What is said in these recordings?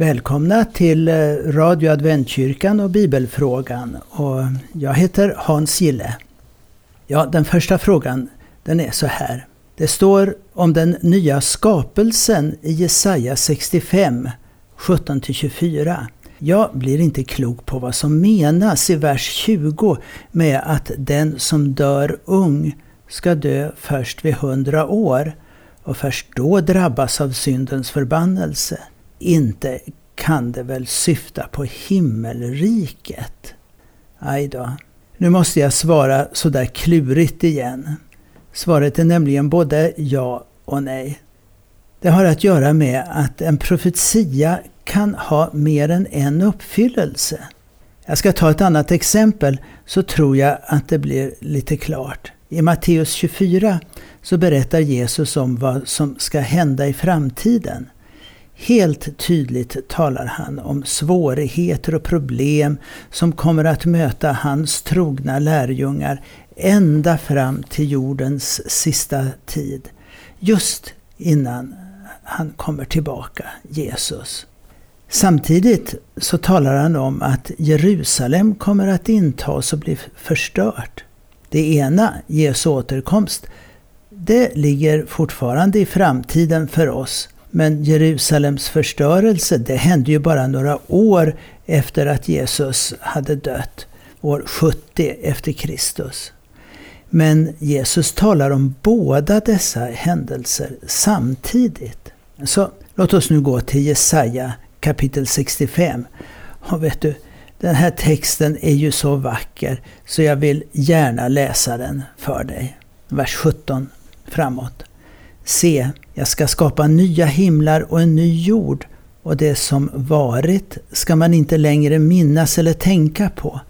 Välkomna till eh, Radio Adventkyrkan och Bibelfrågan. Och jag heter Hans Gille. Ja, den första frågan den är så här. Det står om den nya skapelsen i Jesaja 65, 17-24. Jag blir inte klok på vad som menas i vers 20 med att den som dör ung ska dö först vid hundra år och först då drabbas av syndens förbannelse. Inte kan det väl syfta på himmelriket? Aj då. Nu måste jag svara sådär klurigt igen. Svaret är nämligen både ja och nej. Det har att göra med att en profetia kan ha mer än en uppfyllelse. Jag ska ta ett annat exempel så tror jag att det blir lite klart. I Matteus 24 så berättar Jesus om vad som ska hända i framtiden. Helt tydligt talar han om svårigheter och problem som kommer att möta hans trogna lärjungar ända fram till jordens sista tid. Just innan han kommer tillbaka, Jesus. Samtidigt så talar han om att Jerusalem kommer att intas och bli förstört. Det ena, Jesu återkomst, det ligger fortfarande i framtiden för oss. Men Jerusalems förstörelse, det hände ju bara några år efter att Jesus hade dött. År 70 efter Kristus. Men Jesus talar om båda dessa händelser samtidigt. Så låt oss nu gå till Jesaja kapitel 65. Och vet du, den här texten är ju så vacker så jag vill gärna läsa den för dig. Vers 17 framåt. Se, jag ska skapa nya himlar och en ny jord och det som varit ska man inte längre minnas eller tänka på.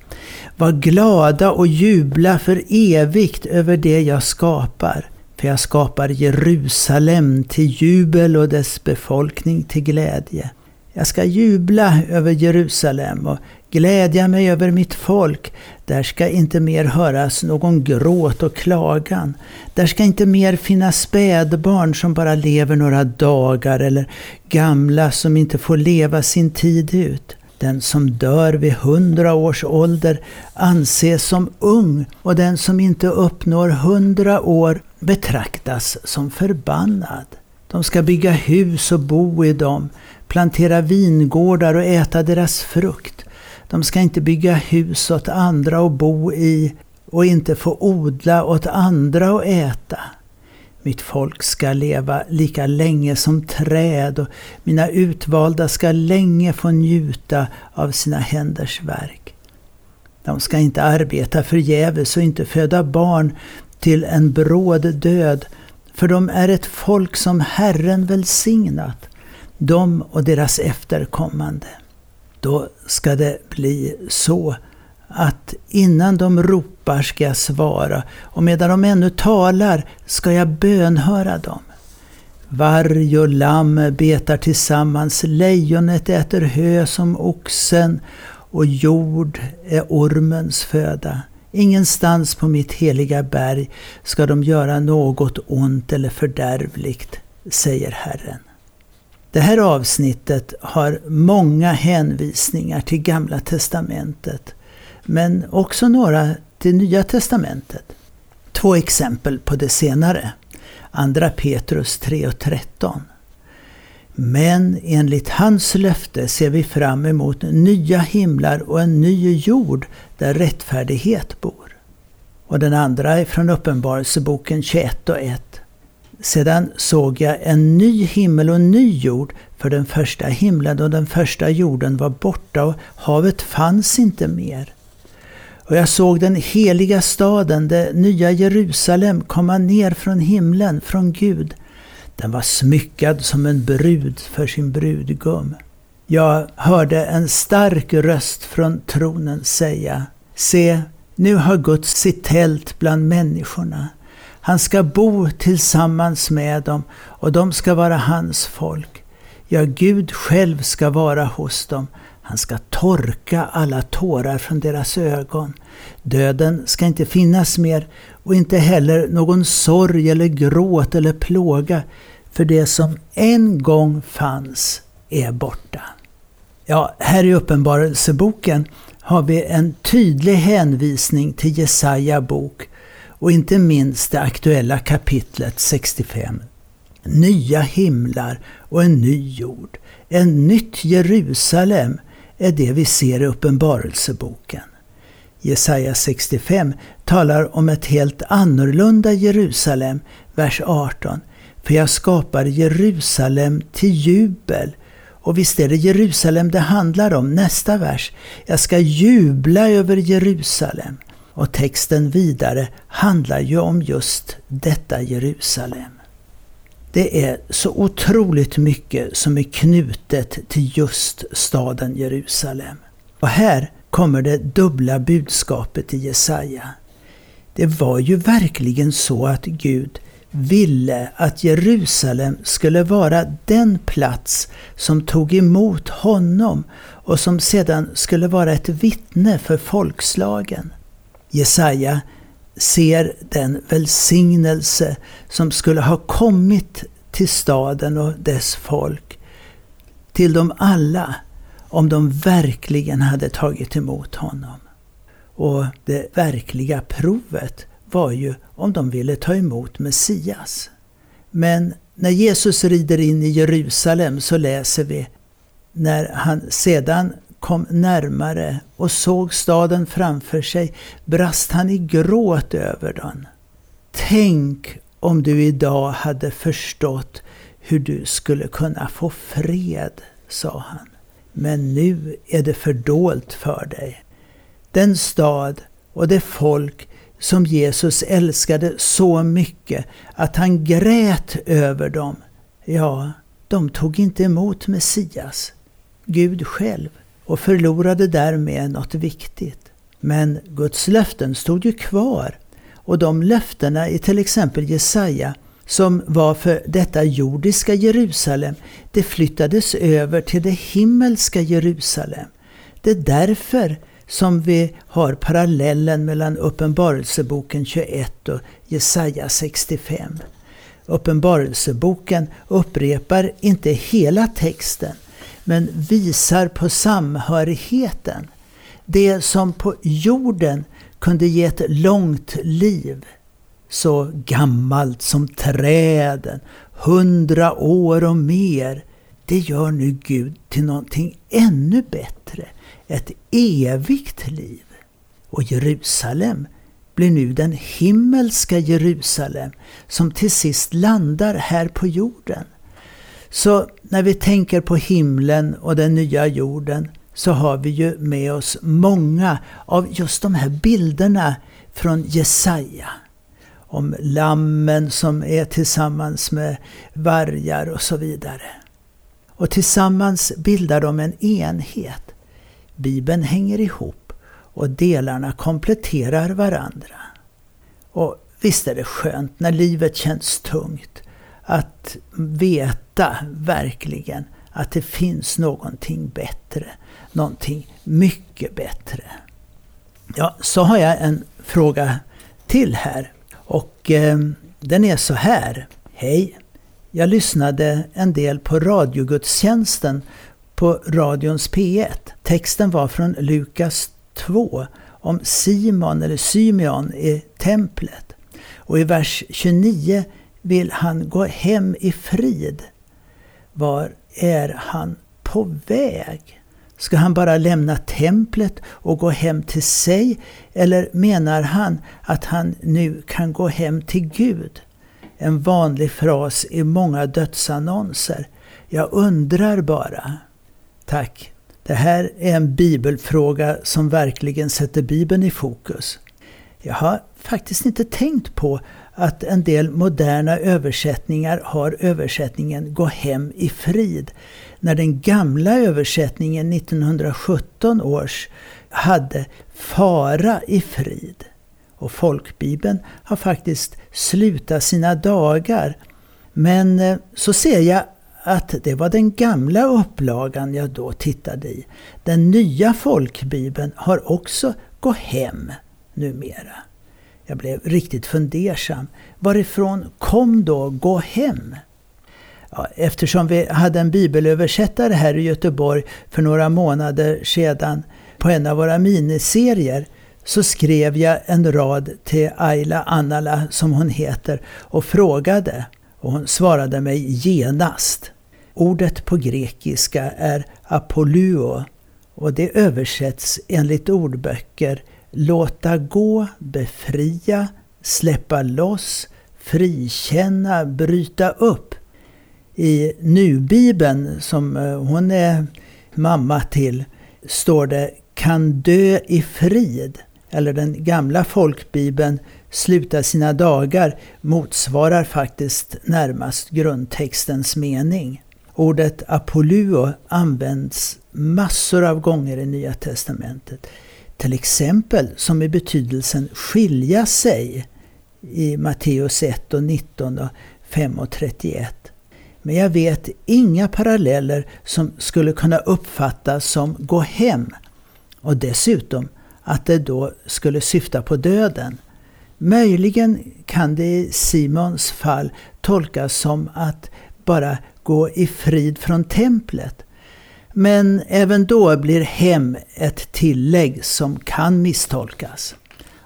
Var glada och jubla för evigt över det jag skapar. För jag skapar Jerusalem till jubel och dess befolkning till glädje. Jag ska jubla över Jerusalem och glädja mig över mitt folk. Där ska inte mer höras någon gråt och klagan. Där ska inte mer finnas spädbarn som bara lever några dagar eller gamla som inte får leva sin tid ut. Den som dör vid hundra års ålder anses som ung och den som inte uppnår hundra år betraktas som förbannad. De ska bygga hus och bo i dem, plantera vingårdar och äta deras frukt. De ska inte bygga hus åt andra och bo i och inte få odla åt andra och äta. Mitt folk ska leva lika länge som träd och mina utvalda ska länge få njuta av sina händers verk. De ska inte arbeta förgäves och inte föda barn till en bråd död, för de är ett folk som Herren välsignat, de och deras efterkommande. Då ska det bli så att innan de ropar ska jag svara och medan de ännu talar ska jag bönhöra dem. Varg och lamm betar tillsammans, lejonet äter hö som oxen och jord är ormens föda. Ingenstans på mitt heliga berg ska de göra något ont eller fördärvligt, säger Herren. Det här avsnittet har många hänvisningar till Gamla Testamentet men också några till Nya Testamentet. Två exempel på det senare. Andra Petrus 3 och 13. Men enligt hans löfte ser vi fram emot nya himlar och en ny jord där rättfärdighet bor. Och den andra är från Uppenbarelseboken 21 och 1. Sedan såg jag en ny himmel och en ny jord, för den första himlen och den första jorden var borta och havet fanns inte mer. Och jag såg den heliga staden, det nya Jerusalem, komma ner från himlen, från Gud. Den var smyckad som en brud för sin brudgum. Jag hörde en stark röst från tronen säga Se, nu har Guds sitt tält bland människorna. Han ska bo tillsammans med dem och de ska vara hans folk. Ja, Gud själv ska vara hos dem. Han ska torka alla tårar från deras ögon. Döden ska inte finnas mer och inte heller någon sorg eller gråt eller plåga. För det som en gång fanns är borta. Ja, här i Uppenbarelseboken har vi en tydlig hänvisning till Jesaja bok och inte minst det aktuella kapitlet 65. Nya himlar och en ny jord, en nytt Jerusalem är det vi ser i Uppenbarelseboken. Jesaja 65 talar om ett helt annorlunda Jerusalem, vers 18. För jag skapar Jerusalem till jubel. Och visst är det Jerusalem det handlar om, nästa vers. Jag ska jubla över Jerusalem. Och texten vidare handlar ju om just detta Jerusalem. Det är så otroligt mycket som är knutet till just staden Jerusalem. Och här kommer det dubbla budskapet i Jesaja. Det var ju verkligen så att Gud ville att Jerusalem skulle vara den plats som tog emot honom och som sedan skulle vara ett vittne för folkslagen. Jesaja ser den välsignelse som skulle ha kommit till staden och dess folk, till dem alla, om de verkligen hade tagit emot honom. Och det verkliga provet var ju om de ville ta emot Messias. Men när Jesus rider in i Jerusalem så läser vi när han sedan kom närmare och såg staden framför sig brast han i gråt över den. Tänk om du idag hade förstått hur du skulle kunna få fred, sa han. Men nu är det fördolt för dig. Den stad och det folk som Jesus älskade så mycket att han grät över dem, ja, de tog inte emot Messias, Gud själv, och förlorade därmed något viktigt. Men Guds löften stod ju kvar och de löftena i till exempel Jesaja som var för detta jordiska Jerusalem, det flyttades över till det himmelska Jerusalem. Det är därför som vi har parallellen mellan Uppenbarelseboken 21 och Jesaja 65. Uppenbarelseboken upprepar inte hela texten, men visar på samhörigheten. Det som på jorden kunde ge ett långt liv, så gammalt som träden, hundra år och mer, det gör nu Gud till någonting ännu bättre, ett evigt liv. Och Jerusalem blir nu den himmelska Jerusalem som till sist landar här på jorden. Så när vi tänker på himlen och den nya jorden så har vi ju med oss många av just de här bilderna från Jesaja. Om lammen som är tillsammans med vargar och så vidare. Och tillsammans bildar de en enhet. Bibeln hänger ihop och delarna kompletterar varandra. Och visst är det skönt när livet känns tungt att veta verkligen att det finns någonting bättre. Någonting mycket bättre. Ja, så har jag en fråga till här. Och eh, den är så här. Hej! Jag lyssnade en del på radiogudstjänsten på radions P1. Texten var från Lukas 2 om Simon eller Symeon i templet. Och i vers 29 vill han gå hem i frid. Var är han på väg? Ska han bara lämna templet och gå hem till sig? Eller menar han att han nu kan gå hem till Gud? En vanlig fras i många dödsannonser. Jag undrar bara. Tack. Det här är en bibelfråga som verkligen sätter Bibeln i fokus. Jag har faktiskt inte tänkt på att en del moderna översättningar har översättningen Gå hem i frid. När den gamla översättningen 1917 års hade Fara i frid. Och folkbibeln har faktiskt slutat sina dagar. Men eh, så ser jag att det var den gamla upplagan jag då tittade i. Den nya folkbibeln har också Gå hem numera. Jag blev riktigt fundersam. Varifrån kom då Gå hem? Ja, eftersom vi hade en bibelöversättare här i Göteborg för några månader sedan på en av våra miniserier så skrev jag en rad till Ayla Annala, som hon heter, och frågade. Och hon svarade mig genast. Ordet på grekiska är apoluo och det översätts enligt ordböcker låta gå, befria, släppa loss, frikänna, bryta upp. I nubibeln, som eh, hon är mamma till, står det kan dö i frid. Eller den gamla folkbibeln sluta sina dagar motsvarar faktiskt närmast grundtextens mening. Ordet apoluo används massor av gånger i Nya Testamentet. Till exempel som i betydelsen skilja sig i Matteus 1 och 19 och 5 och 31. Men jag vet inga paralleller som skulle kunna uppfattas som gå hem. Och dessutom att det då skulle syfta på döden. Möjligen kan det i Simons fall tolkas som att bara gå i frid från templet. Men även då blir hem ett tillägg som kan misstolkas.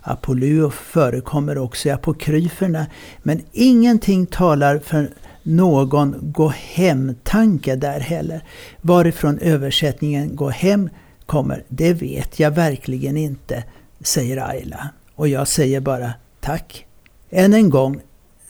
Apollo förekommer också i apokryferna, men ingenting talar för någon gå hem-tanke där heller. Varifrån översättningen gå hem kommer, det vet jag verkligen inte, säger Ayla. Och jag säger bara tack. Än en gång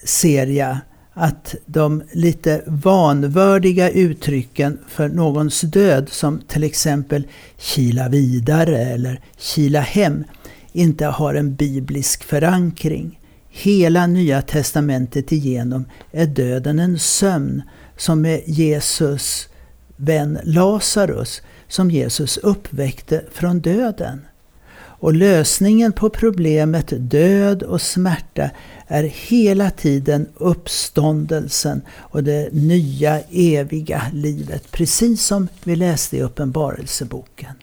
ser jag att de lite vanvördiga uttrycken för någons död som till exempel kila vidare eller kila hem inte har en biblisk förankring. Hela Nya Testamentet igenom är döden en sömn som med Jesus vän Lazarus som Jesus uppväckte från döden. Och lösningen på problemet död och smärta är hela tiden uppståndelsen och det nya eviga livet. Precis som vi läste i Uppenbarelseboken.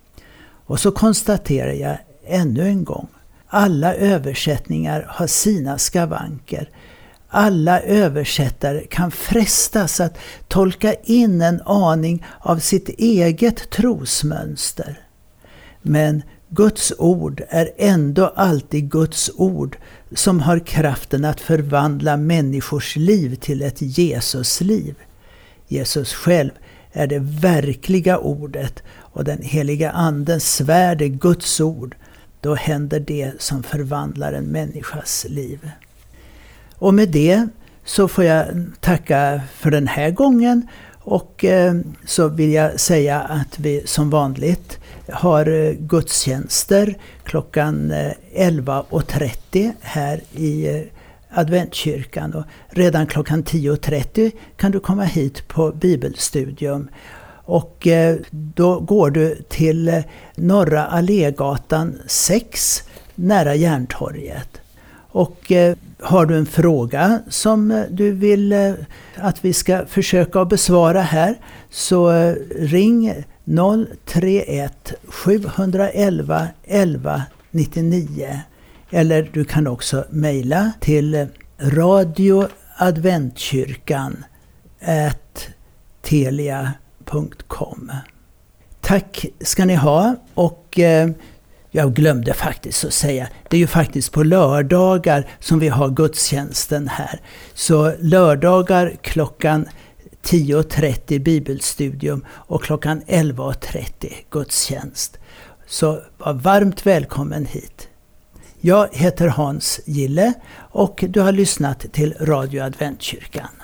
Och så konstaterar jag ännu en gång. Alla översättningar har sina skavanker. Alla översättare kan frestas att tolka in en aning av sitt eget trosmönster. Men Guds ord är ändå alltid Guds ord som har kraften att förvandla människors liv till ett Jesusliv. Jesus själv är det verkliga ordet och den heliga Andens svärd är Guds ord. Då händer det som förvandlar en människas liv. Och med det så får jag tacka för den här gången och eh, så vill jag säga att vi som vanligt har eh, gudstjänster klockan eh, 11.30 här i adventkyrkan. Och redan klockan 10.30 kan du komma hit på bibelstudium. Och då går du till Norra Allégatan 6 nära Järntorget. Och har du en fråga som du vill eh, att vi ska försöka besvara här så eh, ring 031 711 11 99. Eller du kan också mejla till radioadventkyrkan telia.com. Tack ska ni ha och jag glömde faktiskt att säga, det är ju faktiskt på lördagar som vi har gudstjänsten här. Så lördagar klockan 10.30 bibelstudium och klockan 11.30 gudstjänst. Så var varmt välkommen hit. Jag heter Hans Gille och du har lyssnat till Radio Adventkyrkan.